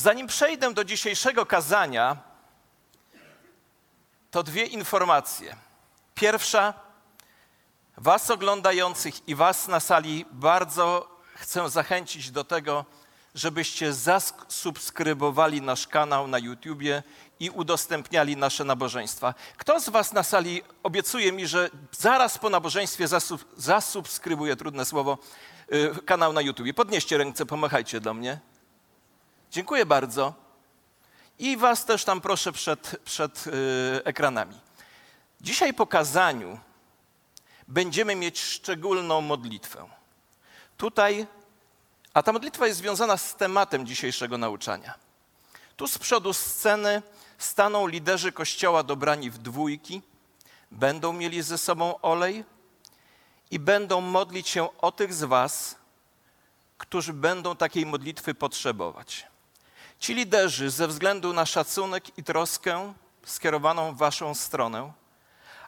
Zanim przejdę do dzisiejszego kazania, to dwie informacje. Pierwsza, Was oglądających i Was na sali bardzo chcę zachęcić do tego, żebyście zasubskrybowali nasz kanał na YouTubie i udostępniali nasze nabożeństwa. Kto z Was na sali obiecuje mi, że zaraz po nabożeństwie zasub, zasubskrybuje, trudne słowo, yy, kanał na YouTubie? Podnieście ręce, pomachajcie do mnie. Dziękuję bardzo. I Was też tam proszę przed, przed yy, ekranami. Dzisiaj po kazaniu będziemy mieć szczególną modlitwę. Tutaj, a ta modlitwa jest związana z tematem dzisiejszego nauczania. Tu z przodu sceny staną liderzy kościoła dobrani w dwójki, będą mieli ze sobą olej i będą modlić się o tych z Was, którzy będą takiej modlitwy potrzebować. Ci liderzy, ze względu na szacunek i troskę skierowaną w Waszą stronę,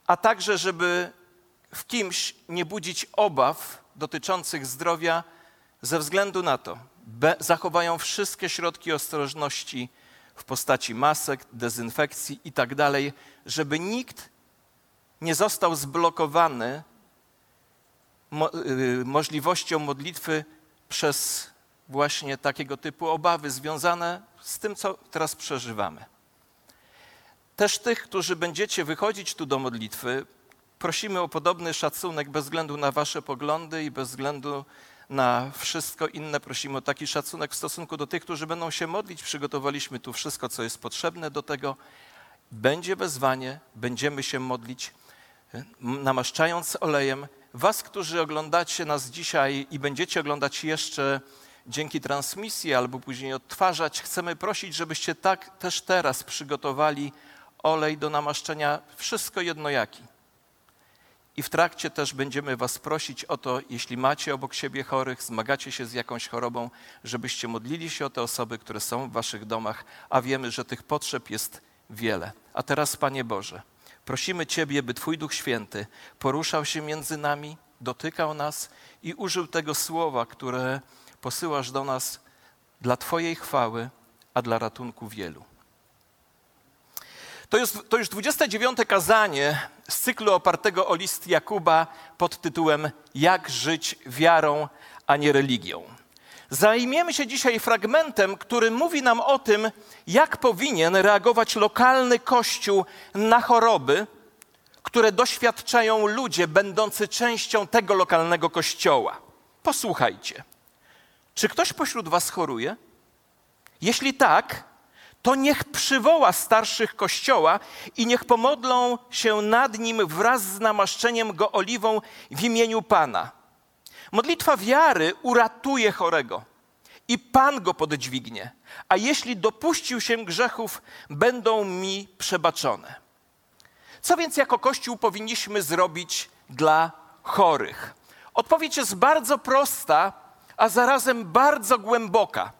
a także, żeby w kimś nie budzić obaw dotyczących zdrowia, ze względu na to, zachowają wszystkie środki ostrożności w postaci masek, dezynfekcji i tak żeby nikt nie został zblokowany mo y, możliwością modlitwy przez właśnie takiego typu obawy związane z tym, co teraz przeżywamy. Też tych, którzy będziecie wychodzić tu do modlitwy, prosimy o podobny szacunek bez względu na wasze poglądy i bez względu na wszystko inne. Prosimy o taki szacunek w stosunku do tych, którzy będą się modlić. Przygotowaliśmy tu wszystko, co jest potrzebne do tego. Będzie wezwanie, będziemy się modlić, namaszczając olejem. Was, którzy oglądacie nas dzisiaj i będziecie oglądać jeszcze dzięki transmisji albo później odtwarzać, chcemy prosić, żebyście tak też teraz przygotowali olej do namaszczenia, wszystko jedno jaki. I w trakcie też będziemy Was prosić o to, jeśli macie obok siebie chorych, zmagacie się z jakąś chorobą, żebyście modlili się o te osoby, które są w Waszych domach, a wiemy, że tych potrzeb jest wiele. A teraz, Panie Boże, prosimy Ciebie, by Twój Duch Święty poruszał się między nami, dotykał nas i użył tego słowa, które posyłasz do nas dla Twojej chwały, a dla ratunku wielu. To, jest, to już 29. kazanie z cyklu opartego o list Jakuba pod tytułem Jak żyć wiarą, a nie religią. Zajmiemy się dzisiaj fragmentem, który mówi nam o tym, jak powinien reagować lokalny kościół na choroby, które doświadczają ludzie będący częścią tego lokalnego kościoła. Posłuchajcie. Czy ktoś pośród Was choruje? Jeśli tak, to niech przywoła starszych kościoła i niech pomodlą się nad nim wraz z namaszczeniem go oliwą w imieniu Pana. Modlitwa wiary uratuje chorego i Pan go podźwignie, a jeśli dopuścił się grzechów, będą mi przebaczone. Co więc jako Kościół powinniśmy zrobić dla chorych? Odpowiedź jest bardzo prosta, a zarazem bardzo głęboka.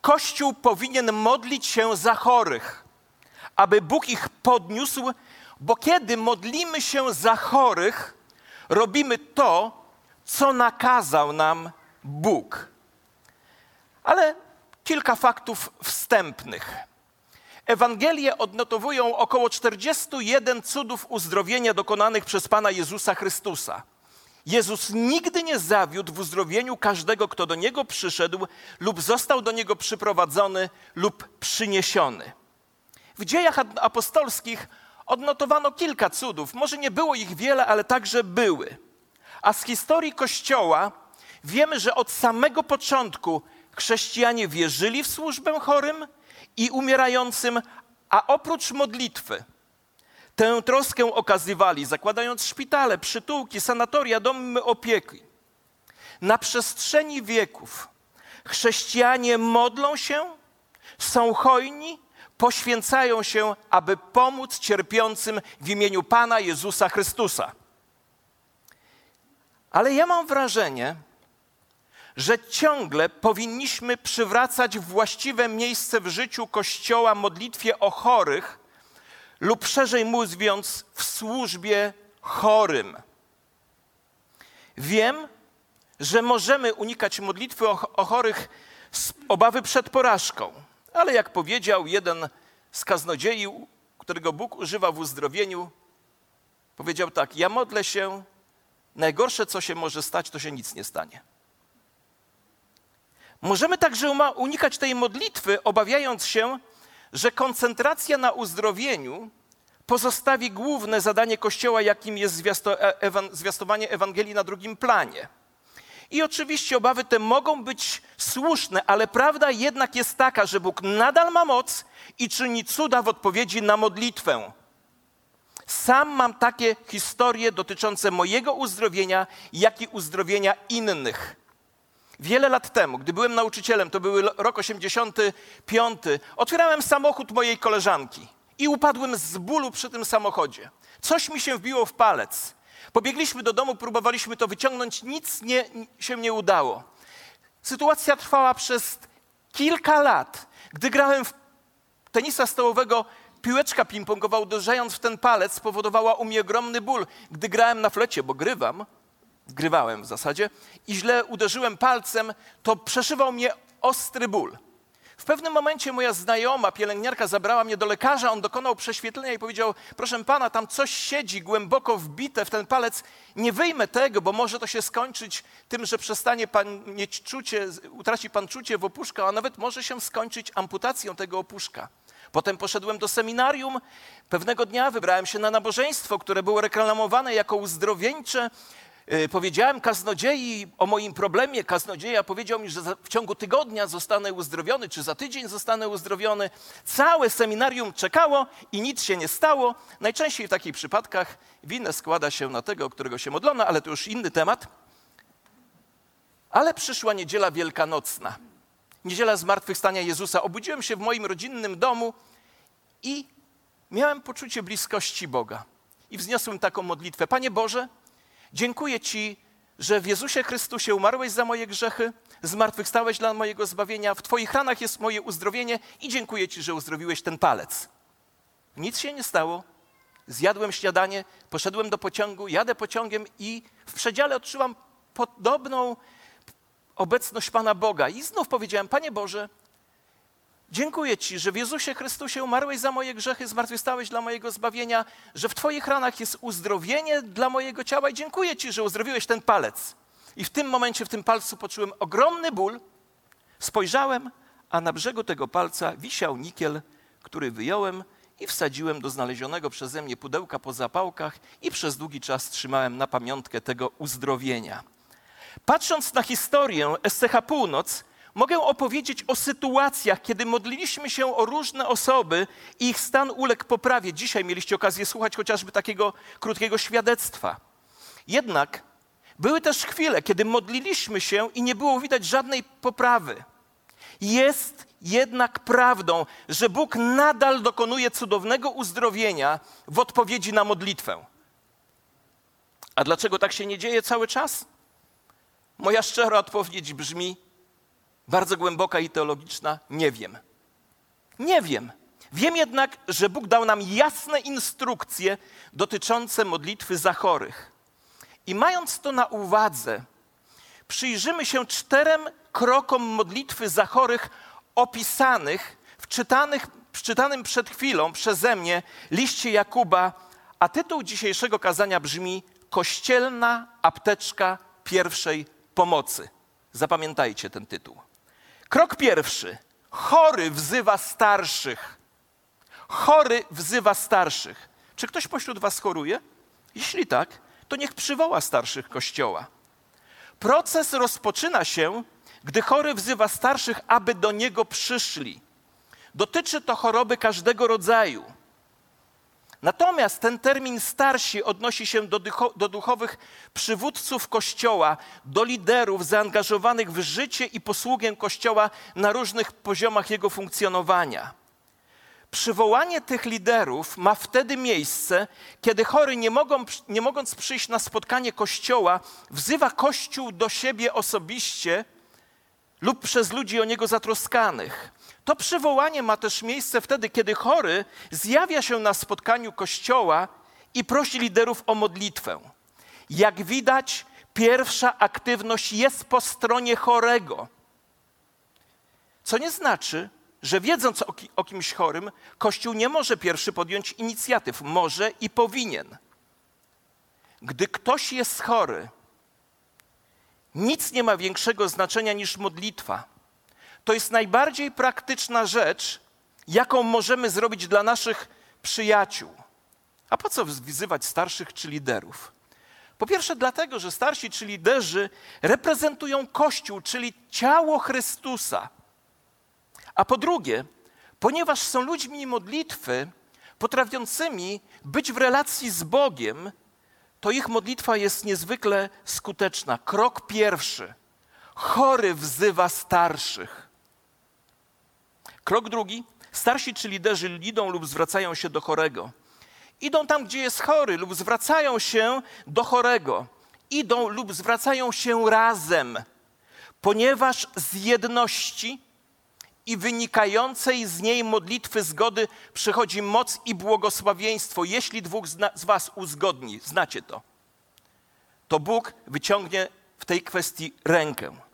Kościół powinien modlić się za chorych, aby Bóg ich podniósł, bo kiedy modlimy się za chorych, robimy to, co nakazał nam Bóg. Ale kilka faktów wstępnych. Ewangelie odnotowują około 41 cudów uzdrowienia dokonanych przez Pana Jezusa Chrystusa. Jezus nigdy nie zawiódł w uzdrowieniu każdego, kto do Niego przyszedł lub został do Niego przyprowadzony lub przyniesiony. W dziejach apostolskich odnotowano kilka cudów. Może nie było ich wiele, ale także były. A z historii Kościoła wiemy, że od samego początku chrześcijanie wierzyli w służbę chorym i umierającym, a oprócz modlitwy – Tę troskę okazywali, zakładając szpitale, przytułki, sanatoria, domy opieki. Na przestrzeni wieków chrześcijanie modlą się, są hojni, poświęcają się, aby pomóc cierpiącym w imieniu Pana Jezusa Chrystusa. Ale ja mam wrażenie, że ciągle powinniśmy przywracać właściwe miejsce w życiu Kościoła modlitwie o chorych, lub szerzej mówiąc, w służbie chorym. Wiem, że możemy unikać modlitwy o, o chorych z obawy przed porażką. Ale jak powiedział jeden z kaznodziei, którego Bóg używa w uzdrowieniu, powiedział tak: Ja modlę się, najgorsze co się może stać, to się nic nie stanie. Możemy także unikać tej modlitwy, obawiając się, że koncentracja na uzdrowieniu pozostawi główne zadanie Kościoła, jakim jest e, zwiastowanie Ewangelii na drugim planie. I oczywiście obawy te mogą być słuszne, ale prawda jednak jest taka, że Bóg nadal ma moc i czyni cuda w odpowiedzi na modlitwę. Sam mam takie historie dotyczące mojego uzdrowienia, jak i uzdrowienia innych. Wiele lat temu, gdy byłem nauczycielem, to był rok 85, otwierałem samochód mojej koleżanki i upadłem z bólu przy tym samochodzie. Coś mi się wbiło w palec. Pobiegliśmy do domu, próbowaliśmy to wyciągnąć, nic nie, się nie udało. Sytuacja trwała przez kilka lat. Gdy grałem w tenisa stołowego, piłeczka ping-pongowa uderzając w ten palec spowodowała u mnie ogromny ból. Gdy grałem na flecie, bo grywam, grywałem w zasadzie, i źle uderzyłem palcem, to przeszywał mnie ostry ból. W pewnym momencie moja znajoma, pielęgniarka, zabrała mnie do lekarza. On dokonał prześwietlenia i powiedział: Proszę pana, tam coś siedzi głęboko wbite w ten palec. Nie wyjmę tego, bo może to się skończyć tym, że przestanie pan mieć czucie, utraci pan czucie w opuszka, a nawet może się skończyć amputacją tego opuszka. Potem poszedłem do seminarium. Pewnego dnia wybrałem się na nabożeństwo, które było reklamowane jako uzdrowieńcze. Y, powiedziałem kaznodziei o moim problemie. Kaznodzieja powiedział mi, że w ciągu tygodnia zostanę uzdrowiony, czy za tydzień zostanę uzdrowiony. Całe seminarium czekało i nic się nie stało. Najczęściej w takich przypadkach winę składa się na tego, którego się modlono, ale to już inny temat. Ale przyszła niedziela wielkanocna. Niedziela zmartwychwstania Jezusa. Obudziłem się w moim rodzinnym domu i miałem poczucie bliskości Boga. I wzniosłem taką modlitwę. Panie Boże, Dziękuję Ci, że w Jezusie Chrystusie umarłeś za moje grzechy, zmartwychwstałeś dla mojego zbawienia, w Twoich ranach jest moje uzdrowienie i dziękuję Ci, że uzdrowiłeś ten palec. Nic się nie stało. Zjadłem śniadanie, poszedłem do pociągu, jadę pociągiem i w przedziale odczuwam podobną obecność Pana Boga. I znów powiedziałem, Panie Boże, Dziękuję Ci, że w Jezusie Chrystusie umarłeś za moje grzechy, zmartwychwstałeś dla mojego zbawienia, że w Twoich ranach jest uzdrowienie dla mojego ciała i dziękuję Ci, że uzdrowiłeś ten palec. I w tym momencie, w tym palcu poczułem ogromny ból. Spojrzałem, a na brzegu tego palca wisiał nikiel, który wyjąłem i wsadziłem do znalezionego przeze mnie pudełka po zapałkach i przez długi czas trzymałem na pamiątkę tego uzdrowienia. Patrząc na historię SCH Północ, Mogę opowiedzieć o sytuacjach, kiedy modliliśmy się o różne osoby i ich stan uległ poprawie. Dzisiaj mieliście okazję słuchać chociażby takiego krótkiego świadectwa. Jednak były też chwile, kiedy modliliśmy się i nie było widać żadnej poprawy. Jest jednak prawdą, że Bóg nadal dokonuje cudownego uzdrowienia w odpowiedzi na modlitwę. A dlaczego tak się nie dzieje cały czas? Moja szczera odpowiedź brzmi: bardzo głęboka i teologiczna? Nie wiem. Nie wiem. Wiem jednak, że Bóg dał nam jasne instrukcje dotyczące modlitwy za chorych. I mając to na uwadze, przyjrzymy się czterem krokom modlitwy za chorych opisanych w czytanych, czytanym przed chwilą przeze mnie liście Jakuba, a tytuł dzisiejszego kazania brzmi Kościelna apteczka pierwszej pomocy. Zapamiętajcie ten tytuł. Krok pierwszy. Chory wzywa starszych. Chory wzywa starszych. Czy ktoś pośród Was choruje? Jeśli tak, to niech przywoła starszych kościoła. Proces rozpoczyna się, gdy chory wzywa starszych, aby do niego przyszli. Dotyczy to choroby każdego rodzaju. Natomiast ten termin starsi odnosi się do, do, duchowych przywódców Kościoła, do liderów zaangażowanych w życie i posługę Kościoła na różnych poziomach jego funkcjonowania. Przywołanie tych liderów ma wtedy miejsce, kiedy chory, nie, mogą, nie mogąc przyjść na spotkanie Kościoła, wzywa Kościół do siebie osobiście lub przez ludzi o niego zatroskanych. To przywołanie ma też miejsce wtedy, kiedy chory zjawia się na spotkaniu kościoła i prosi liderów o modlitwę. Jak widać, pierwsza aktywność jest po stronie chorego. Co nie znaczy, że wiedząc o, ki- o kimś chorym, Kościół nie może pierwszy podjąć inicjatyw. Może i powinien. Gdy ktoś jest chory, nic nie ma większego znaczenia niż modlitwa. To jest najbardziej praktyczna rzecz, jaką możemy zrobić dla naszych przyjaciół. A po co wzywać starszych czy liderów? Po pierwsze, dlatego, że starsi czy liderzy reprezentują Kościół, czyli ciało Chrystusa. A po drugie, ponieważ są ludźmi modlitwy, potrafiącymi być w relacji z Bogiem, to ich modlitwa jest niezwykle skuteczna. Krok pierwszy. Chory wzywa starszych. Krok drugi. Starsi czy liderzy idą lub zwracają się do chorego. Idą tam, gdzie jest chory, lub zwracają się do chorego. Idą lub zwracają się razem, ponieważ z jedności i wynikającej z niej modlitwy zgody przychodzi moc i błogosławieństwo. Jeśli dwóch z Was uzgodni, znacie to, to Bóg wyciągnie w tej kwestii rękę.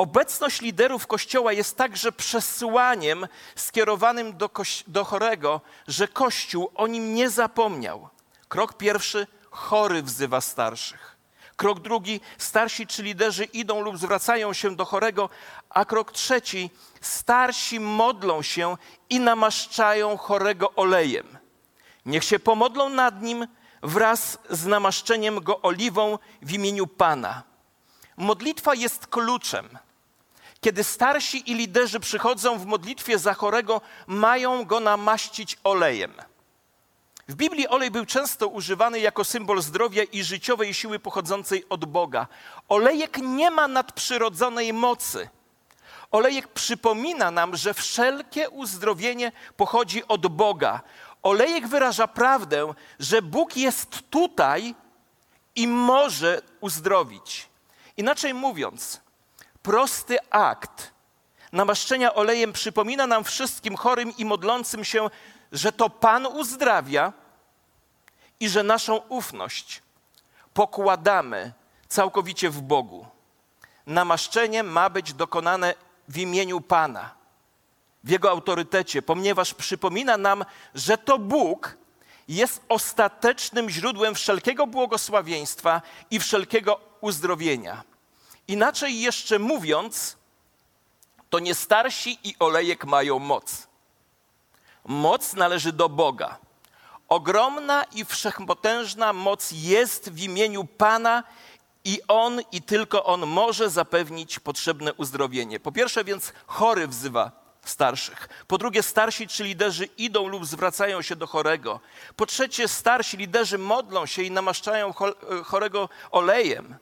Obecność liderów Kościoła jest także przesłaniem skierowanym do, do chorego, że Kościół o nim nie zapomniał. Krok pierwszy, chory wzywa starszych. Krok drugi, starsi czy liderzy idą lub zwracają się do chorego, a krok trzeci, starsi modlą się i namaszczają chorego olejem. Niech się pomodlą nad nim wraz z namaszczeniem go oliwą w imieniu Pana. Modlitwa jest kluczem. Kiedy starsi i liderzy przychodzą w modlitwie za chorego, mają go namaścić olejem. W Biblii olej był często używany jako symbol zdrowia i życiowej siły pochodzącej od Boga. Olejek nie ma nadprzyrodzonej mocy. Olejek przypomina nam, że wszelkie uzdrowienie pochodzi od Boga. Olejek wyraża prawdę, że Bóg jest tutaj i może uzdrowić. Inaczej mówiąc, prosty akt namaszczenia olejem przypomina nam wszystkim chorym i modlącym się, że to Pan uzdrawia i że naszą ufność pokładamy całkowicie w Bogu. Namaszczenie ma być dokonane w imieniu Pana, w Jego autorytecie, ponieważ przypomina nam, że to Bóg jest ostatecznym źródłem wszelkiego błogosławieństwa i wszelkiego uzdrowienia. Inaczej jeszcze mówiąc, to nie starsi i olejek mają moc. Moc należy do Boga. Ogromna i wszechpotężna moc jest w imieniu Pana i On i tylko On może zapewnić potrzebne uzdrowienie. Po pierwsze więc chory wzywa starszych. Po drugie starsi czy liderzy idą lub zwracają się do chorego. Po trzecie starsi liderzy modlą się i namaszczają chorego olejem.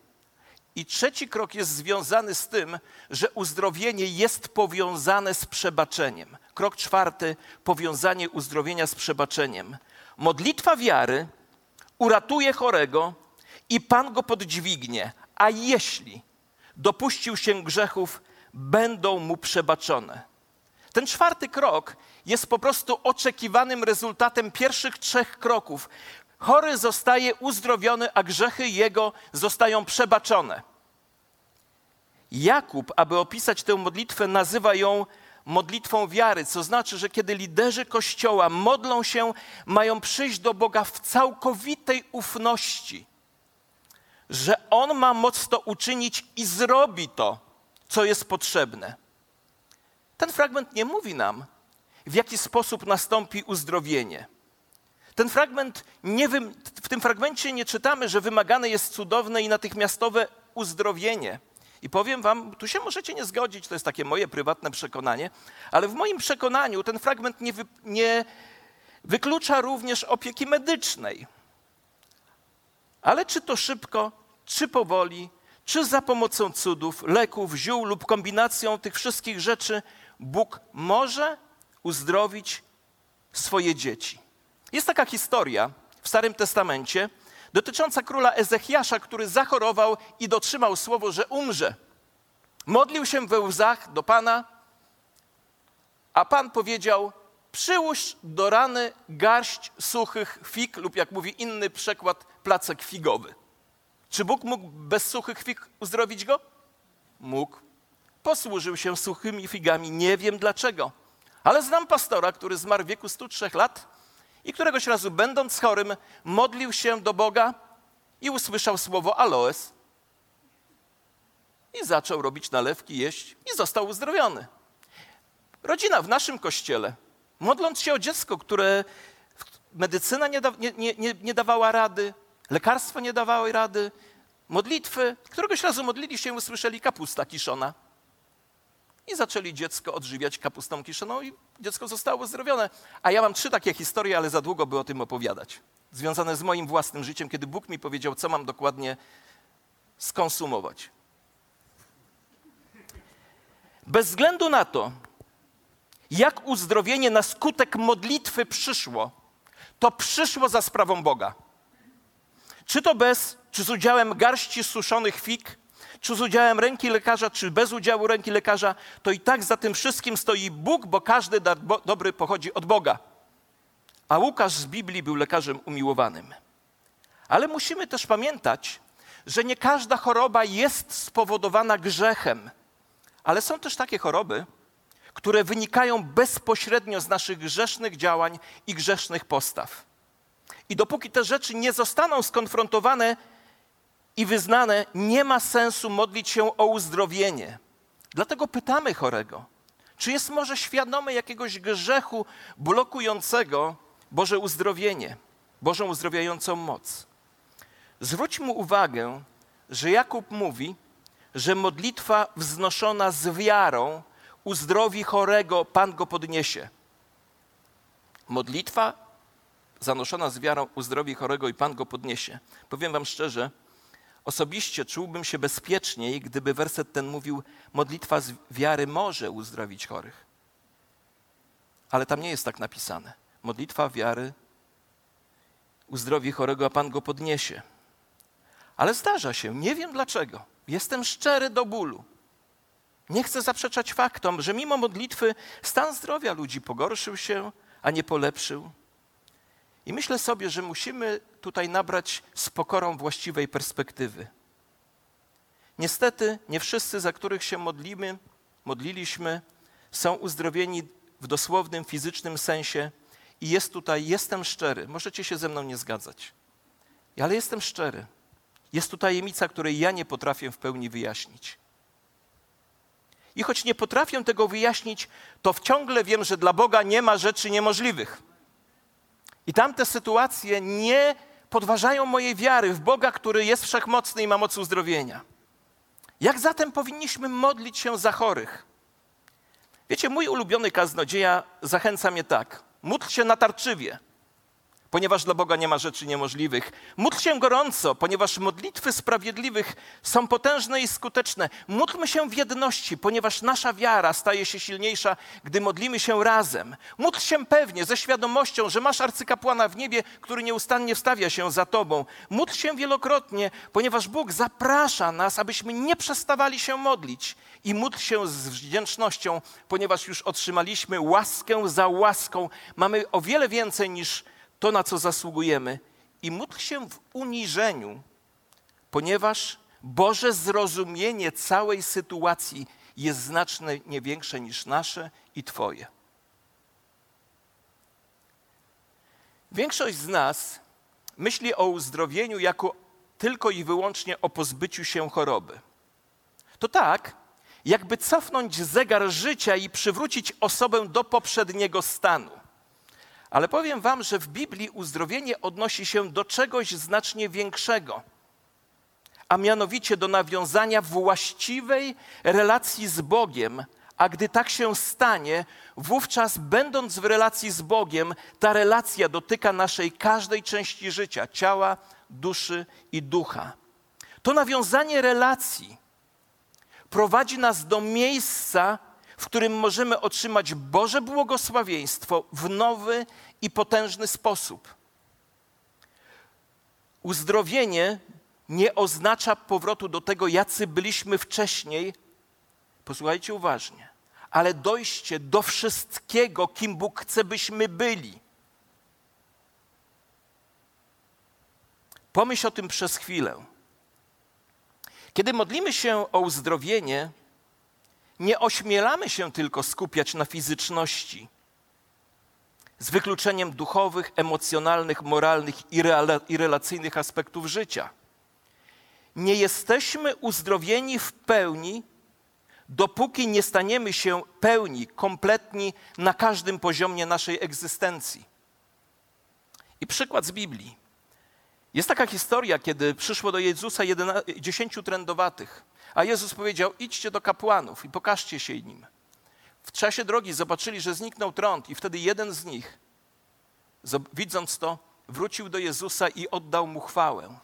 I trzeci krok jest związany z tym, że uzdrowienie jest powiązane z przebaczeniem. Krok czwarty powiązanie uzdrowienia z przebaczeniem. Modlitwa wiary uratuje chorego i Pan go podźwignie, a jeśli dopuścił się grzechów, będą mu przebaczone. Ten czwarty krok jest po prostu oczekiwanym rezultatem pierwszych trzech kroków. Chory zostaje uzdrowiony, a grzechy jego zostają przebaczone. Jakub, aby opisać tę modlitwę, nazywa ją modlitwą wiary, co znaczy, że kiedy liderzy Kościoła modlą się, mają przyjść do Boga w całkowitej ufności, że On ma moc to uczynić i zrobi to, co jest potrzebne. Ten fragment nie mówi nam, w jaki sposób nastąpi uzdrowienie. Ten fragment nie wy... w tym fragmencie nie czytamy, że wymagane jest cudowne i natychmiastowe uzdrowienie. I powiem wam, tu się możecie nie zgodzić, to jest takie moje prywatne przekonanie, ale w moim przekonaniu ten fragment nie, wy, nie wyklucza również opieki medycznej. Ale czy to szybko, czy powoli, czy za pomocą cudów, leków, ziół lub kombinacją tych wszystkich rzeczy Bóg może uzdrowić swoje dzieci. Jest taka historia w Starym Testamencie, dotycząca króla Ezechiasza, który zachorował i dotrzymał słowo, że umrze. Modlił się we łzach do Pana, a Pan powiedział: Przyłóż do rany garść suchych fig, lub jak mówi inny przekład, placek figowy. Czy Bóg mógł bez suchych fig uzdrowić go? Mógł. Posłużył się suchymi figami, nie wiem dlaczego, Ale znam pastora, który zmarł w wieku 103 lat i któregoś razu, będąc chorym, modlił się do Boga i usłyszał słowo aloes. I zaczął robić nalewki, jeść i został uzdrowiony. Rodzina w naszym kościele, modląc się o dziecko, które medycyna nie, da, nie, nie, nie dawała rady, lekarstwo nie dawały rady, modlitwy, któregoś razu modlili się i usłyszeli kapusta kiszona. I zaczęli dziecko odżywiać kapustą kiszoną i dziecko zostało uzdrowione. A ja mam trzy takie historie, ale za długo by o tym opowiadać. Związane z moim własnym życiem, kiedy Bóg mi powiedział, co mam dokładnie skonsumować. Bez względu na to, jak uzdrowienie na skutek modlitwy przyszło, to przyszło za sprawą Boga. Czy to bez, czy z udziałem garści suszonych fig, czy z udziałem ręki lekarza, czy bez udziału ręki lekarza, to i tak za tym wszystkim stoi Bóg, bo każdy dar dobry pochodzi od Boga. A Łukasz z Biblii był lekarzem umiłowanym. Ale musimy też pamiętać, że nie każda choroba jest spowodowana grzechem, ale są też takie choroby, które wynikają bezpośrednio z naszych grzesznych działań i grzesznych postaw. I dopóki te rzeczy nie zostaną skonfrontowane i wyznane, nie ma sensu modlić się o uzdrowienie. Dlatego pytamy chorego, czy jest może świadomy jakiegoś grzechu blokującego Boże uzdrowienie, Bożą uzdrowiającą moc. Zwróć mu uwagę, że Jakub mówi, że modlitwa wznoszona z wiarą uzdrowi chorego, Pan go podniesie. Modlitwa zanoszona z wiarą uzdrowi chorego i Pan go podniesie. Powiem wam szczerze, osobiście czułbym się bezpieczniej, gdyby werset ten mówił: Modlitwa z wiary może uzdrowić chorych. Ale tam nie jest tak napisane. Modlitwa wiary uzdrowi chorego, a Pan go podniesie. Ale zdarza się, nie wiem dlaczego. Jestem szczery do bólu. Nie chcę zaprzeczać faktom, że mimo modlitwy stan zdrowia ludzi pogorszył się, a nie polepszył. I myślę sobie, że musimy tutaj nabrać z pokorą właściwej perspektywy. Niestety nie wszyscy, za których się modlimy, modliliśmy, są uzdrowieni w dosłownym fizycznym sensie i jest tutaj, jestem szczery. Możecie się ze mną nie zgadzać, ale jestem szczery. Jest tu tajemnica, której ja nie potrafię w pełni wyjaśnić. I choć nie potrafię tego wyjaśnić, to wciągle wiem, że dla Boga nie ma rzeczy niemożliwych. I tamte sytuacje nie podważają mojej wiary w Boga, który jest wszechmocny i ma moc uzdrowienia. Jak zatem powinniśmy modlić się za chorych? Wiecie, mój ulubiony kaznodzieja zachęca mnie tak. Módl się natarczywie ponieważ dla Boga nie ma rzeczy niemożliwych. Módl się gorąco, ponieważ modlitwy sprawiedliwych są potężne i skuteczne. Módlmy się w jedności, ponieważ nasza wiara staje się silniejsza, gdy modlimy się razem. Módl się pewnie, ze świadomością, że masz arcykapłana w niebie, który nieustannie wstawia się za tobą. Módl się wielokrotnie, ponieważ Bóg zaprasza nas, abyśmy nie przestawali się modlić. I módl się z wdzięcznością, ponieważ już otrzymaliśmy łaskę za łaską. Mamy o wiele więcej niż to, na co zasługujemy, i módl się w uniżeniu, ponieważ Boże zrozumienie całej sytuacji jest znacznie większe niż nasze i Twoje. Większość z nas myśli o uzdrowieniu jako tylko i wyłącznie o pozbyciu się choroby. To tak, jakby cofnąć zegar życia i przywrócić osobę do poprzedniego stanu. Ale powiem Wam, że w Biblii uzdrowienie odnosi się do czegoś znacznie większego, a mianowicie do nawiązania właściwej relacji z Bogiem. A gdy tak się stanie, wówczas, będąc w relacji z Bogiem, ta relacja dotyka naszej każdej części życia ciała, duszy i ducha. To nawiązanie relacji prowadzi nas do miejsca, w którym możemy otrzymać Boże błogosławieństwo w nowy i potężny sposób. Uzdrowienie nie oznacza powrotu do tego, jacy byliśmy wcześniej. Posłuchajcie uważnie, ale dojście do wszystkiego, kim Bóg chce, byśmy byli. Pomyśl o tym przez chwilę. Kiedy modlimy się o uzdrowienie, nie ośmielamy się tylko skupiać na fizyczności, z wykluczeniem duchowych, emocjonalnych, moralnych i relacyjnych aspektów życia. Nie jesteśmy uzdrowieni w pełni, dopóki nie staniemy się pełni, kompletni na każdym poziomie naszej egzystencji. I przykład z Biblii. Jest taka historia, kiedy przyszło do Jezusa dziesięciu trędowatych, a Jezus powiedział: idźcie do kapłanów i pokażcie się nim. W czasie drogi zobaczyli, że zniknął trąd, i wtedy jeden z nich, widząc to, wrócił do Jezusa i oddał mu chwałę.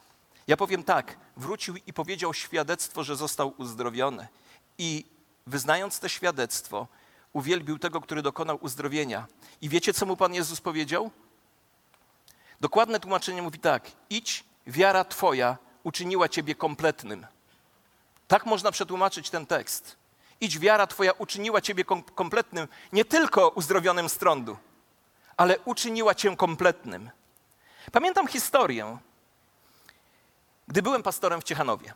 Ja powiem tak: wrócił i powiedział świadectwo, że został uzdrowiony. I wyznając to świadectwo, uwielbił tego, który dokonał uzdrowienia. I wiecie, co mu Pan Jezus powiedział? Dokładne tłumaczenie mówi tak: idź, wiara Twoja uczyniła Ciebie kompletnym. Tak można przetłumaczyć ten tekst. Idź, wiara Twoja uczyniła Ciebie kom kompletnym, nie tylko uzdrowionym z trądu, ale uczyniła Cię kompletnym. Pamiętam historię, gdy byłem pastorem w Ciechanowie.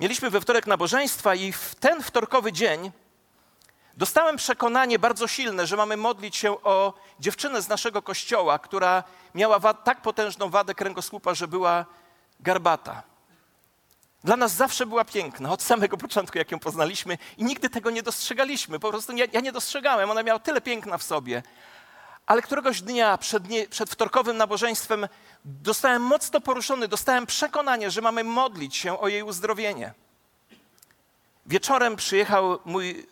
Mieliśmy we wtorek nabożeństwa i w ten wtorkowy dzień dostałem przekonanie bardzo silne, że mamy modlić się o dziewczynę z naszego kościoła, która miała tak potężną wadę kręgosłupa, że była garbata. Dla nas zawsze była piękna, od samego początku, jak ją poznaliśmy, i nigdy tego nie dostrzegaliśmy. Po prostu ja, ja nie dostrzegałem, ona miała tyle piękna w sobie. Ale któregoś dnia przed, nie, przed wtorkowym nabożeństwem dostałem mocno poruszony, dostałem przekonanie, że mamy modlić się o jej uzdrowienie. Wieczorem przyjechał mój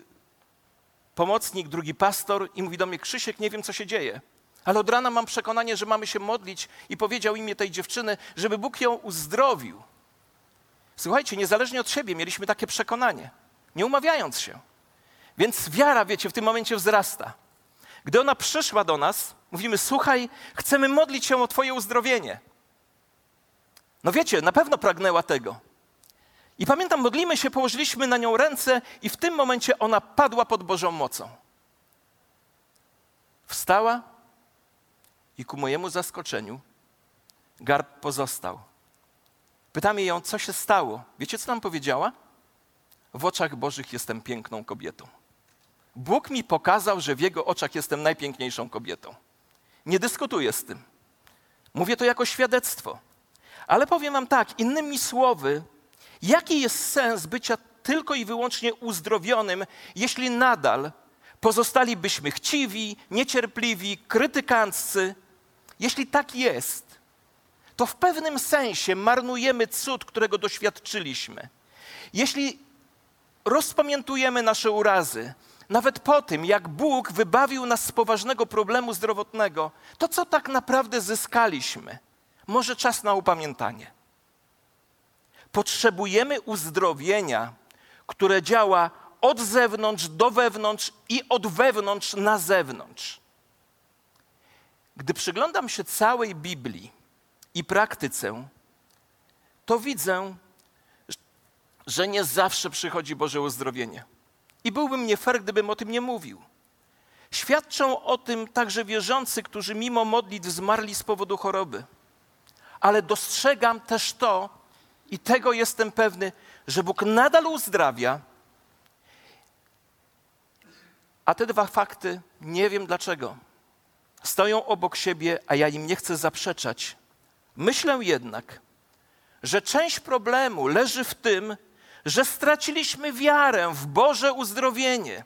pomocnik, drugi pastor i mówi do mnie: Krzysiek, nie wiem, co się dzieje. Ale od rana mam przekonanie, że mamy się modlić i powiedział imię tej dziewczyny, żeby Bóg ją uzdrowił. Słuchajcie, niezależnie od siebie mieliśmy takie przekonanie, nie umawiając się. Więc wiara, wiecie, w tym momencie wzrasta. Gdy ona przyszła do nas, mówimy: Słuchaj, chcemy modlić się o Twoje uzdrowienie. No wiecie, na pewno pragnęła tego. I pamiętam, modlimy się, położyliśmy na nią ręce, i w tym momencie ona padła pod Bożą mocą. Wstała i ku mojemu zaskoczeniu garb pozostał. Pytamy ją, co się stało. Wiecie, co nam powiedziała? W oczach Bożych jestem piękną kobietą. Bóg mi pokazał, że w Jego oczach jestem najpiękniejszą kobietą. Nie dyskutuję z tym. Mówię to jako świadectwo. Ale powiem Wam tak, innymi słowy, jaki jest sens bycia tylko i wyłącznie uzdrowionym, jeśli nadal pozostalibyśmy chciwi, niecierpliwi, krytykanccy? Jeśli tak jest, to w pewnym sensie marnujemy cud, którego doświadczyliśmy. Jeśli rozpamiętujemy nasze urazy, nawet po tym, jak Bóg wybawił nas z poważnego problemu zdrowotnego, to co tak naprawdę zyskaliśmy? Może czas na upamiętanie. Potrzebujemy uzdrowienia, które działa od zewnątrz do wewnątrz i od wewnątrz na zewnątrz. Gdy przyglądam się całej Biblii, i praktyce, to widzę, że nie zawsze przychodzi Boże uzdrowienie. I byłbym nie fair, gdybym o tym nie mówił. Świadczą o tym także wierzący, którzy mimo modlitw zmarli z powodu choroby. Ale dostrzegam też to, i tego jestem pewny, że Bóg nadal uzdrawia. A te dwa fakty nie wiem dlaczego. Stoją obok siebie, a ja im nie chcę zaprzeczać. Myślę jednak, że część problemu leży w tym, że straciliśmy wiarę w Boże uzdrowienie.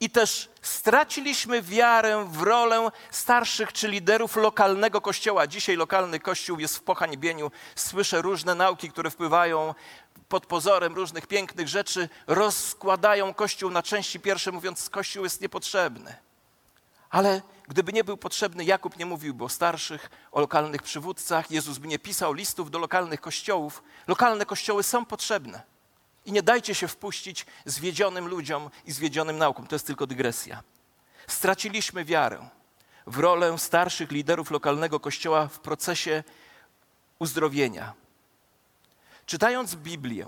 I też straciliśmy wiarę w rolę starszych czy liderów lokalnego kościoła. Dzisiaj lokalny kościół jest w pohańbieniu. Słyszę różne nauki, które wpływają pod pozorem różnych pięknych rzeczy, rozkładają kościół na części pierwsze, mówiąc, kościół jest niepotrzebny. Ale gdyby nie był potrzebny, Jakub nie mówiłby o starszych, o lokalnych przywódcach, Jezus by nie pisał listów do lokalnych kościołów. Lokalne kościoły są potrzebne. I nie dajcie się wpuścić zwiedzionym ludziom i zwiedzionym naukom. To jest tylko dygresja. Straciliśmy wiarę w rolę starszych liderów lokalnego kościoła w procesie uzdrowienia. Czytając Biblię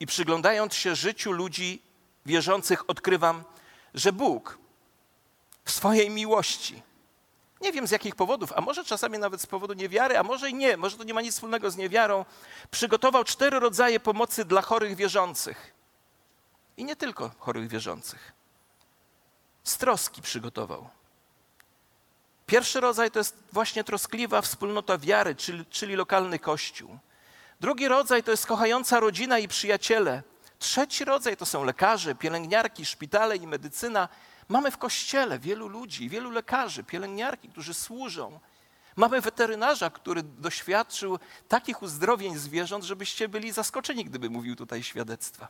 i przyglądając się życiu ludzi wierzących, odkrywam, że Bóg swojej miłości. Nie wiem z jakich powodów, a może czasami nawet z powodu niewiary, a może i nie, może to nie ma nic wspólnego z niewiarą. Przygotował cztery rodzaje pomocy dla chorych wierzących. I nie tylko chorych wierzących. Z troski przygotował. Pierwszy rodzaj to jest właśnie troskliwa wspólnota wiary, czyli, czyli lokalny kościół. Drugi rodzaj to jest kochająca rodzina i przyjaciele. Trzeci rodzaj to są lekarze, pielęgniarki, szpitale i medycyna. Mamy w kościele wielu ludzi, wielu lekarzy, pielęgniarki, którzy służą. Mamy weterynarza, który doświadczył takich uzdrowień zwierząt, żebyście byli zaskoczeni, gdyby mówił tutaj świadectwa.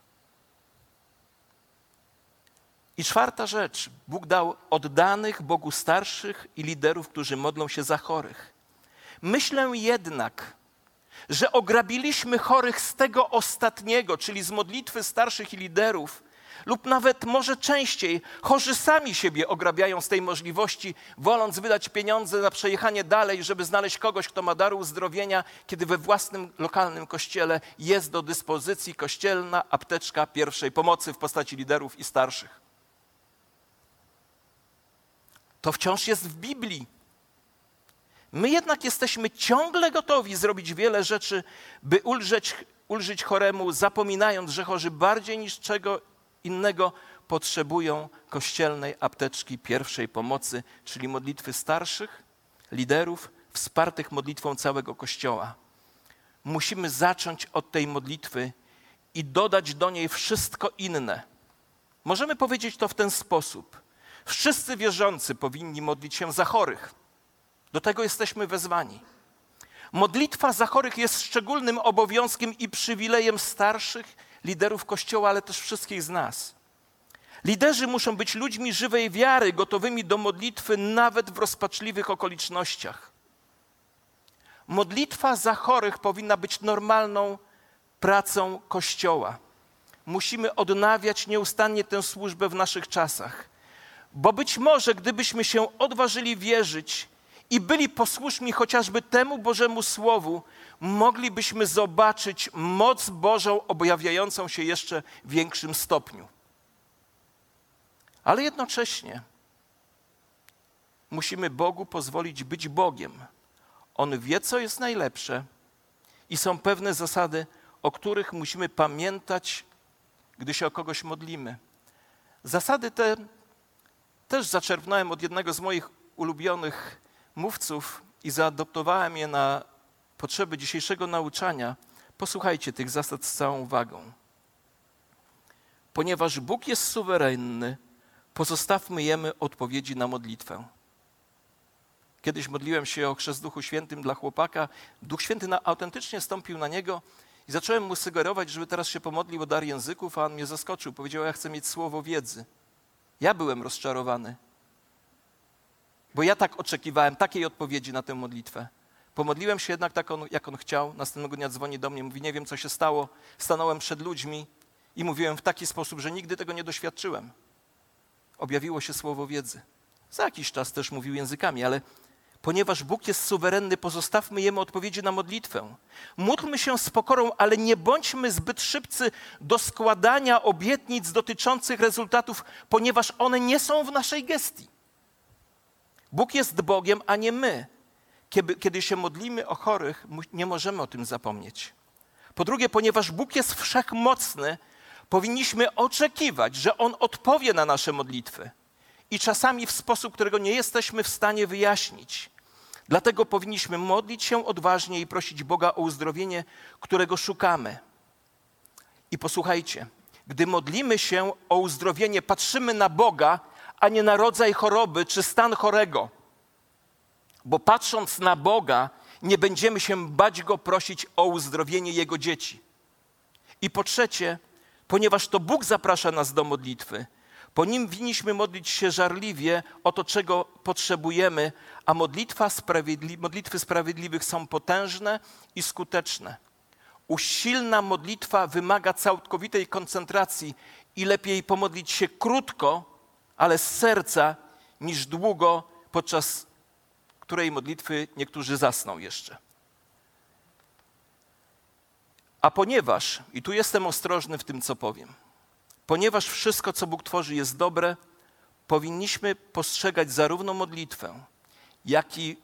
I czwarta rzecz. Bóg dał oddanych Bogu starszych i liderów, którzy modlą się za chorych. Myślę jednak, że ograbiliśmy chorych z tego ostatniego, czyli z modlitwy starszych i liderów, lub nawet może częściej chorzy sami siebie ograbiają z tej możliwości, woląc wydać pieniądze na przejechanie dalej, żeby znaleźć kogoś, kto ma dar uzdrowienia, kiedy we własnym lokalnym kościele jest do dyspozycji kościelna apteczka pierwszej pomocy w postaci liderów i starszych. To wciąż jest w Biblii. My jednak jesteśmy ciągle gotowi zrobić wiele rzeczy, by ulżyć, ulżyć choremu, zapominając, że chorzy bardziej niż czego innego potrzebują kościelnej apteczki pierwszej pomocy, czyli modlitwy starszych, liderów, wspartych modlitwą całego Kościoła. Musimy zacząć od tej modlitwy i dodać do niej wszystko inne. Możemy powiedzieć to w ten sposób. Wszyscy wierzący powinni modlić się za chorych. Do tego jesteśmy wezwani. Modlitwa za chorych jest szczególnym obowiązkiem i przywilejem starszych liderów Kościoła, ale też wszystkich z nas. Liderzy muszą być ludźmi żywej wiary, gotowymi do modlitwy nawet w rozpaczliwych okolicznościach. Modlitwa za chorych powinna być normalną pracą Kościoła. Musimy odnawiać nieustannie tę służbę w naszych czasach, bo być może gdybyśmy się odważyli wierzyć i byli posłuszni chociażby temu Bożemu Słowu, moglibyśmy zobaczyć moc Bożą objawiającą się jeszcze w większym stopniu. Ale jednocześnie musimy Bogu pozwolić być Bogiem. On wie, co jest najlepsze i są pewne zasady, o których musimy pamiętać, gdy się o kogoś modlimy. Zasady te też zaczerpnąłem od jednego z moich ulubionych mówców i zaadoptowałem je na potrzeby dzisiejszego nauczania. Posłuchajcie tych zasad z całą uwagą. Ponieważ Bóg jest suwerenny, pozostawmy jemu odpowiedzi na modlitwę. Kiedyś modliłem się o chrzest Duchu Świętym dla chłopaka. Duch Święty na, autentycznie stąpił na niego i zacząłem mu sugerować, żeby teraz się pomodlił o dar języków, a on mnie zaskoczył. Powiedział, ja chcę mieć słowo wiedzy. Ja byłem rozczarowany, bo ja tak oczekiwałem takiej odpowiedzi na tę modlitwę. Pomodliłem się jednak tak, on, jak on chciał. Następnego dnia dzwoni do mnie, mówi: Nie wiem, co się stało. Stanąłem przed ludźmi i mówiłem w taki sposób, że nigdy tego nie doświadczyłem. Objawiło się słowo wiedzy. Za jakiś czas też mówił językami, ale ponieważ Bóg jest suwerenny, pozostawmy Jemu odpowiedzi na modlitwę. Módlmy się z pokorą, ale nie bądźmy zbyt szybcy do składania obietnic dotyczących rezultatów, ponieważ one nie są w naszej gestii. Bóg jest Bogiem, a nie my. Kiedy, kiedy się modlimy o chorych, nie możemy o tym zapomnieć. Po drugie, ponieważ Bóg jest wszechmocny, powinniśmy oczekiwać, że On odpowie na nasze modlitwy. I czasami w sposób, którego nie jesteśmy w stanie wyjaśnić. Dlatego powinniśmy modlić się odważnie i prosić Boga o uzdrowienie, którego szukamy. I posłuchajcie, gdy modlimy się o uzdrowienie, patrzymy na Boga, a nie na rodzaj choroby czy stan chorego. Bo patrząc na Boga, nie będziemy się bać Go prosić o uzdrowienie Jego dzieci. I po trzecie, ponieważ to Bóg zaprasza nas do modlitwy, po nim winniśmy modlić się żarliwie o to, czego potrzebujemy, a sprawiedli modlitwy sprawiedliwych są potężne i skuteczne. Usilna modlitwa wymaga całkowitej koncentracji i lepiej pomodlić się krótko, ale z serca, niż długo, podczas której modlitwy niektórzy zasną jeszcze. A ponieważ, i tu jestem ostrożny w tym, co powiem, ponieważ wszystko, co Bóg tworzy, jest dobre, powinniśmy postrzegać zarówno modlitwę, jak i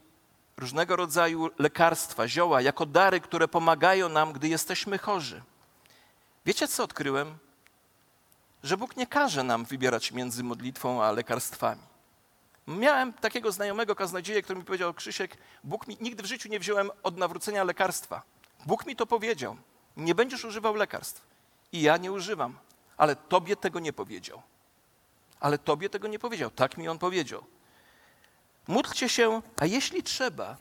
różnego rodzaju lekarstwa, zioła, jako dary, które pomagają nam, gdy jesteśmy chorzy. Wiecie, co odkryłem? Że Bóg nie każe nam wybierać między modlitwą a lekarstwami. Miałem takiego znajomego kaznodzieja, który mi powiedział, Krzysiek, Bóg mi, nigdy w życiu nie wziąłem od nawrócenia lekarstwa. Bóg mi to powiedział. Nie będziesz używał lekarstw. I ja nie używam. Ale tobie tego nie powiedział. Ale tobie tego nie powiedział. Tak mi on powiedział. Módlcie się, a jeśli trzeba,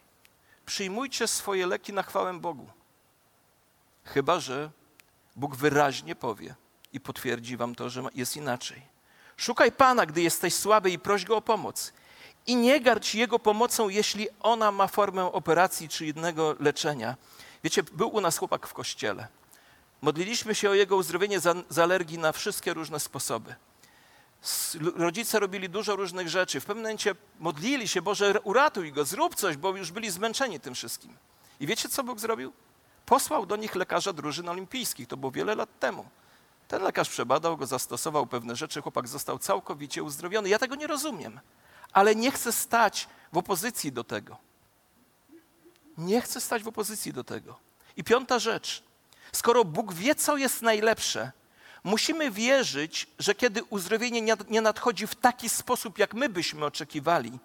przyjmujcie swoje leki na chwałę Bogu. Chyba, że Bóg wyraźnie powie i potwierdzi wam to, że jest inaczej. Szukaj Pana, gdy jesteś słaby i proś Go o pomoc. I nie gardź Jego pomocą, jeśli ona ma formę operacji czy jednego leczenia. Wiecie, był u nas chłopak w kościele. Modliliśmy się o jego uzdrowienie z alergii na wszystkie różne sposoby. Rodzice robili dużo różnych rzeczy. W pewnym momencie modlili się, Boże, uratuj go, zrób coś, bo już byli zmęczeni tym wszystkim. I wiecie, co Bóg zrobił? Posłał do nich lekarza drużyn olimpijskich. To było wiele lat temu. Ten lekarz przebadał go, zastosował pewne rzeczy, chłopak został całkowicie uzdrowiony. Ja tego nie rozumiem, ale nie chcę stać w opozycji do tego. Nie chcę stać w opozycji do tego. I piąta rzecz. Skoro Bóg wie, co jest najlepsze, musimy wierzyć, że kiedy uzdrowienie nie nadchodzi w taki sposób, jak my byśmy oczekiwali,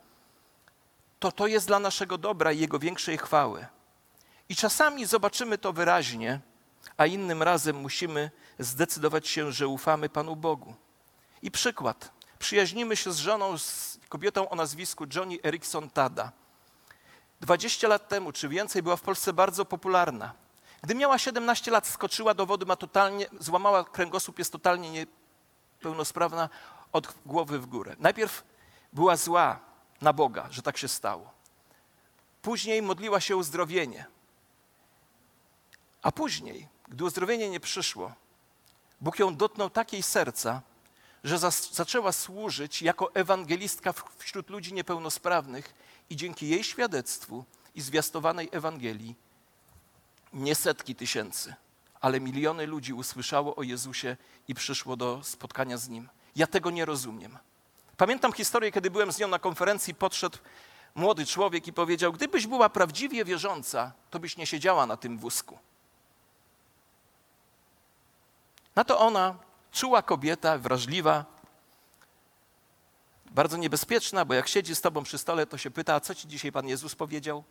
to to jest dla naszego dobra i Jego większej chwały. I czasami zobaczymy to wyraźnie, a innym razem musimy zdecydować się, że ufamy Panu Bogu. I przykład. Przyjaźnimy się z żoną, z kobietą o nazwisku Johnny Erickson Tada. 20 lat temu, czy więcej, była w Polsce bardzo popularna. Gdy miała 17 lat, skoczyła do wody, ma totalnie, złamała kręgosłup, jest totalnie niepełnosprawna od głowy w górę. Najpierw była zła na Boga, że tak się stało. Później modliła się o uzdrowienie. A później, gdy uzdrowienie nie przyszło, Bóg ją dotknął takiej serca, że zaczęła służyć jako ewangelistka wśród ludzi niepełnosprawnych i dzięki jej świadectwu i zwiastowanej Ewangelii nie setki tysięcy, ale miliony ludzi usłyszało o Jezusie i przyszło do spotkania z Nim. Ja tego nie rozumiem. Pamiętam historię, kiedy byłem z nią na konferencji, podszedł młody człowiek i powiedział: Gdybyś była prawdziwie wierząca, to byś nie siedziała na tym wózku. Na to ona, czuła kobieta, wrażliwa, bardzo niebezpieczna, bo jak siedzi z tobą przy stole, to się pyta, a co ci dzisiaj Pan Jezus powiedział?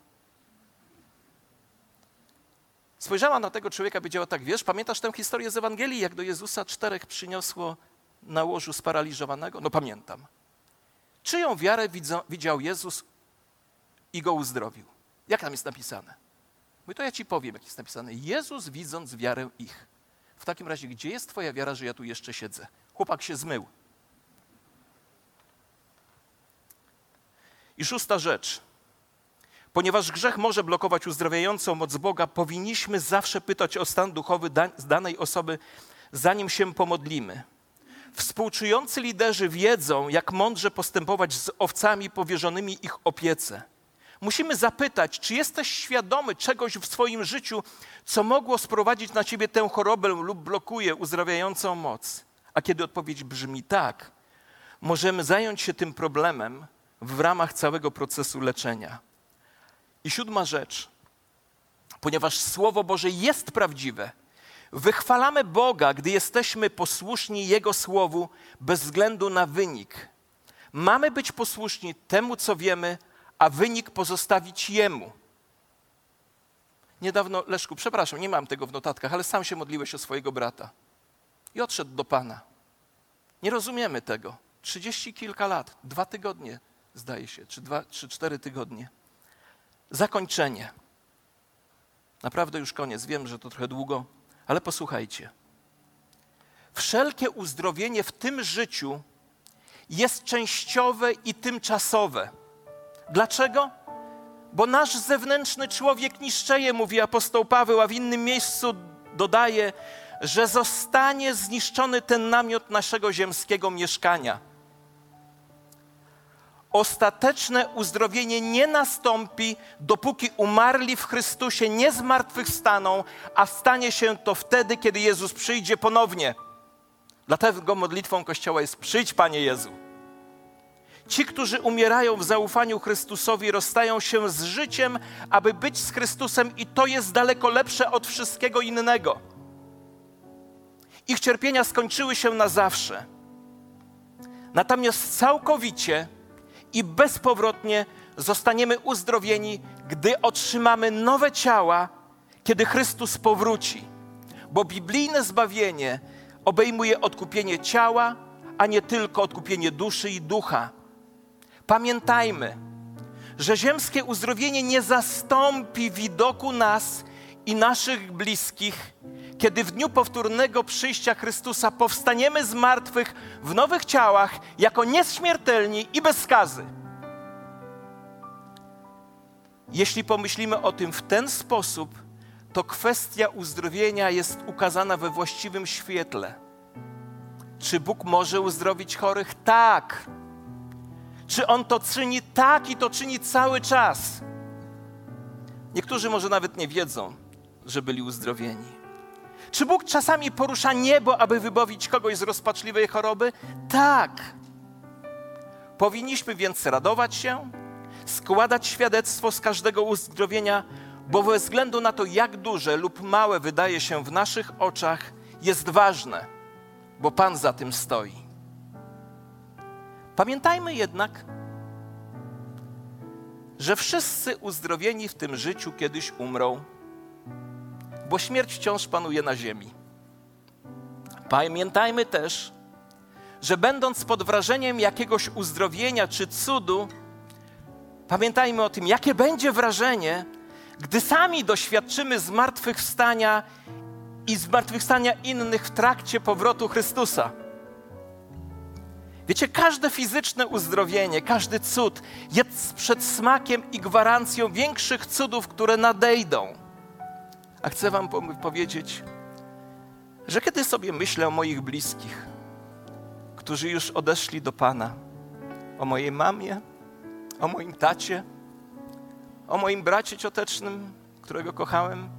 Spojrzała na tego człowieka powiedziała tak, wiesz, pamiętasz tę historię z Ewangelii, jak do Jezusa czterech przyniosło na łożu sparaliżowanego? No pamiętam. Czyją wiarę widział Jezus i go uzdrowił? Jak tam jest napisane? Mówi, to ja ci powiem, jak jest napisane. Jezus widząc wiarę ich. W takim razie, gdzie jest twoja wiara, że ja tu jeszcze siedzę? Chłopak się zmył. I szósta rzecz. Ponieważ grzech może blokować uzdrawiającą moc Boga, powinniśmy zawsze pytać o stan duchowy danej osoby, zanim się pomodlimy. Współczujący liderzy wiedzą, jak mądrze postępować z owcami powierzonymi ich opiece. Musimy zapytać, czy jesteś świadomy czegoś w swoim życiu, co mogło sprowadzić na ciebie tę chorobę lub blokuje uzdrawiającą moc. A kiedy odpowiedź brzmi tak, możemy zająć się tym problemem w ramach całego procesu leczenia. I siódma rzecz, ponieważ Słowo Boże jest prawdziwe, wychwalamy Boga, gdy jesteśmy posłuszni Jego Słowu bez względu na wynik. Mamy być posłuszni temu, co wiemy, a wynik pozostawić Jemu. Niedawno, Leszku, przepraszam, nie mam tego w notatkach, ale sam się modliłeś o swojego brata i odszedł do Pana. Nie rozumiemy tego. Trzydzieści kilka lat, dwa tygodnie, zdaje się, czy dwa, czy cztery tygodnie. Zakończenie. Naprawdę już koniec. Wiem, że to trochę długo, ale posłuchajcie. Wszelkie uzdrowienie w tym życiu jest częściowe i tymczasowe. Dlaczego? Bo nasz zewnętrzny człowiek niszczeje, mówi apostoł Paweł, a w innym miejscu dodaje, że zostanie zniszczony ten namiot naszego ziemskiego mieszkania. Ostateczne uzdrowienie nie nastąpi, dopóki umarli w Chrystusie nie zmartwychwstaną, a stanie się to wtedy, kiedy Jezus przyjdzie ponownie. Dlatego modlitwą Kościoła jest: Przyjdź, Panie Jezu. Ci, którzy umierają w zaufaniu Chrystusowi, rozstają się z życiem, aby być z Chrystusem, i to jest daleko lepsze od wszystkiego innego. Ich cierpienia skończyły się na zawsze. Natomiast całkowicie i bezpowrotnie zostaniemy uzdrowieni, gdy otrzymamy nowe ciała, kiedy Chrystus powróci. Bo biblijne zbawienie obejmuje odkupienie ciała, a nie tylko odkupienie duszy i ducha. Pamiętajmy, że ziemskie uzdrowienie nie zastąpi widoku nas i naszych bliskich, kiedy w dniu powtórnego przyjścia Chrystusa powstaniemy z martwych w nowych ciałach jako nieśmiertelni i bez skazy. Jeśli pomyślimy o tym w ten sposób, to kwestia uzdrowienia jest ukazana we właściwym świetle. Czy Bóg może uzdrowić chorych? Tak. Czy On to czyni? Tak i to czyni cały czas. Niektórzy może nawet nie wiedzą, że byli uzdrowieni. Czy Bóg czasami porusza niebo, aby wybawić kogoś z rozpaczliwej choroby? Tak. Powinniśmy więc radować się, składać świadectwo z każdego uzdrowienia, bo bez względu na to, jak duże lub małe wydaje się w naszych oczach, jest ważne, bo Pan za tym stoi. Pamiętajmy jednak, że wszyscy uzdrowieni w tym życiu kiedyś umrą, bo śmierć wciąż panuje na ziemi. Pamiętajmy też, że będąc pod wrażeniem jakiegoś uzdrowienia czy cudu, pamiętajmy o tym, jakie będzie wrażenie, gdy sami doświadczymy zmartwychwstania i zmartwychwstania innych w trakcie powrotu Chrystusa. Wiecie, każde fizyczne uzdrowienie, każdy cud jest przed smakiem i gwarancją większych cudów, które nadejdą. A chcę Wam powiedzieć, że kiedy sobie myślę o moich bliskich, którzy już odeszli do Pana, o mojej mamie, o moim tacie, o moim bracie ciotecznym, którego kochałem,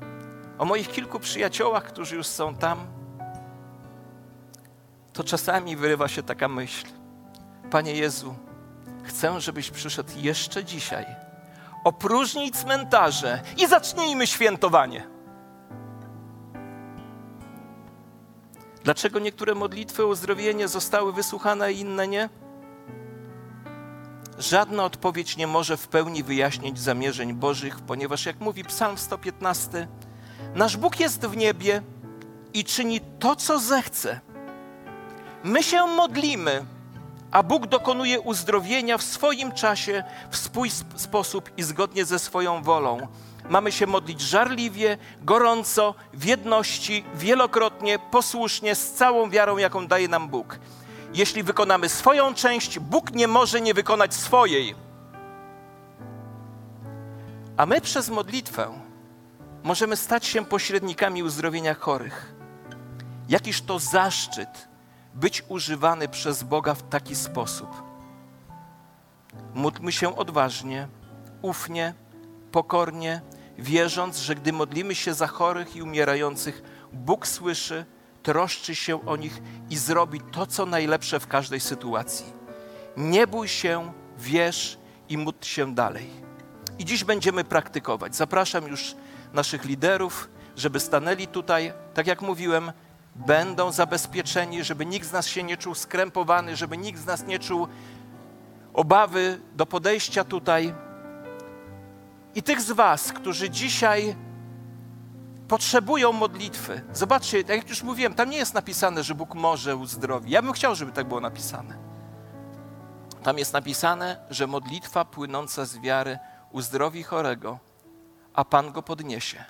o moich kilku przyjaciołach, którzy już są tam, to czasami wyrywa się taka myśl: Panie Jezu, chcę, żebyś przyszedł jeszcze dzisiaj. Opróżnij cmentarze i zacznijmy świętowanie. Dlaczego niektóre modlitwy o uzdrowienie zostały wysłuchane, a inne nie? Żadna odpowiedź nie może w pełni wyjaśnić zamierzeń Bożych, ponieważ, jak mówi Psalm 115, nasz Bóg jest w niebie i czyni to, co zechce. My się modlimy, a Bóg dokonuje uzdrowienia w swoim czasie, w swój sposób i zgodnie ze swoją wolą. Mamy się modlić żarliwie, gorąco, w jedności, wielokrotnie, posłusznie, z całą wiarą, jaką daje nam Bóg. Jeśli wykonamy swoją część, Bóg nie może nie wykonać swojej. A my przez modlitwę możemy stać się pośrednikami uzdrowienia chorych. Jakiż to zaszczyt być używany przez Boga w taki sposób. Módlmy się odważnie, ufnie, pokornie, wierząc, że gdy modlimy się za chorych i umierających, Bóg słyszy, troszczy się o nich i zrobi to, co najlepsze w każdej sytuacji. Nie bój się, wierz i módl się dalej. I dziś będziemy praktykować. Zapraszam już naszych liderów, żeby stanęli tutaj, tak jak mówiłem, będą zabezpieczeni, żeby nikt z nas się nie czuł skrępowany, żeby nikt z nas nie czuł obawy do podejścia tutaj. I tych z Was, którzy dzisiaj potrzebują modlitwy. Zobaczcie, jak już mówiłem, tam nie jest napisane, że Bóg może uzdrowić. Ja bym chciał, żeby tak było napisane. Tam jest napisane, że modlitwa płynąca z wiary uzdrowi chorego, a Pan go podniesie.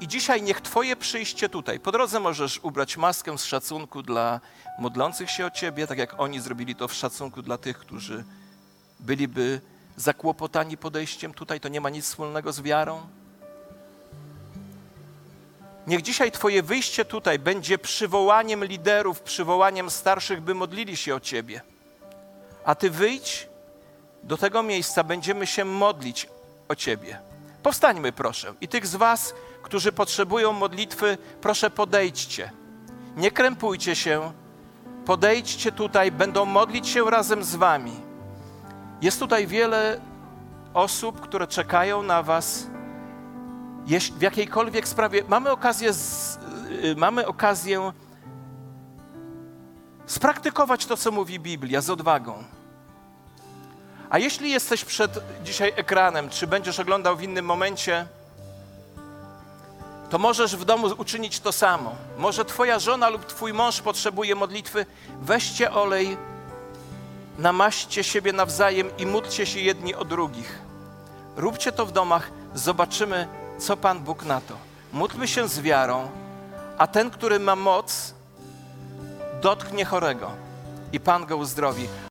I dzisiaj niech Twoje przyjście tutaj, po drodze możesz ubrać maskę z szacunku dla modlących się o Ciebie, tak jak oni zrobili to w szacunku dla tych, którzy byliby zakłopotani podejściem tutaj, to nie ma nic wspólnego z wiarą. Niech dzisiaj Twoje wyjście tutaj będzie przywołaniem liderów, przywołaniem starszych, by modlili się o Ciebie. A Ty wyjdź do tego miejsca, będziemy się modlić o Ciebie. Powstańmy, proszę. I tych z Was, którzy potrzebują modlitwy, proszę podejdźcie. Nie krępujcie się, podejdźcie tutaj, będą modlić się razem z Wami. Jest tutaj wiele osób, które czekają na Was w jakiejkolwiek sprawie. Mamy okazję, z, y, mamy okazję spraktykować to, co mówi Biblia z odwagą. A jeśli jesteś przed dzisiaj ekranem, czy będziesz oglądał w innym momencie, to możesz w domu uczynić to samo. Może twoja żona lub twój mąż potrzebuje modlitwy. Weźcie olej, namaście siebie nawzajem i módlcie się jedni o drugich. Róbcie to w domach, zobaczymy, co Pan Bóg na to. Módlmy się z wiarą, a ten, który ma moc, dotknie chorego i Pan go uzdrowi.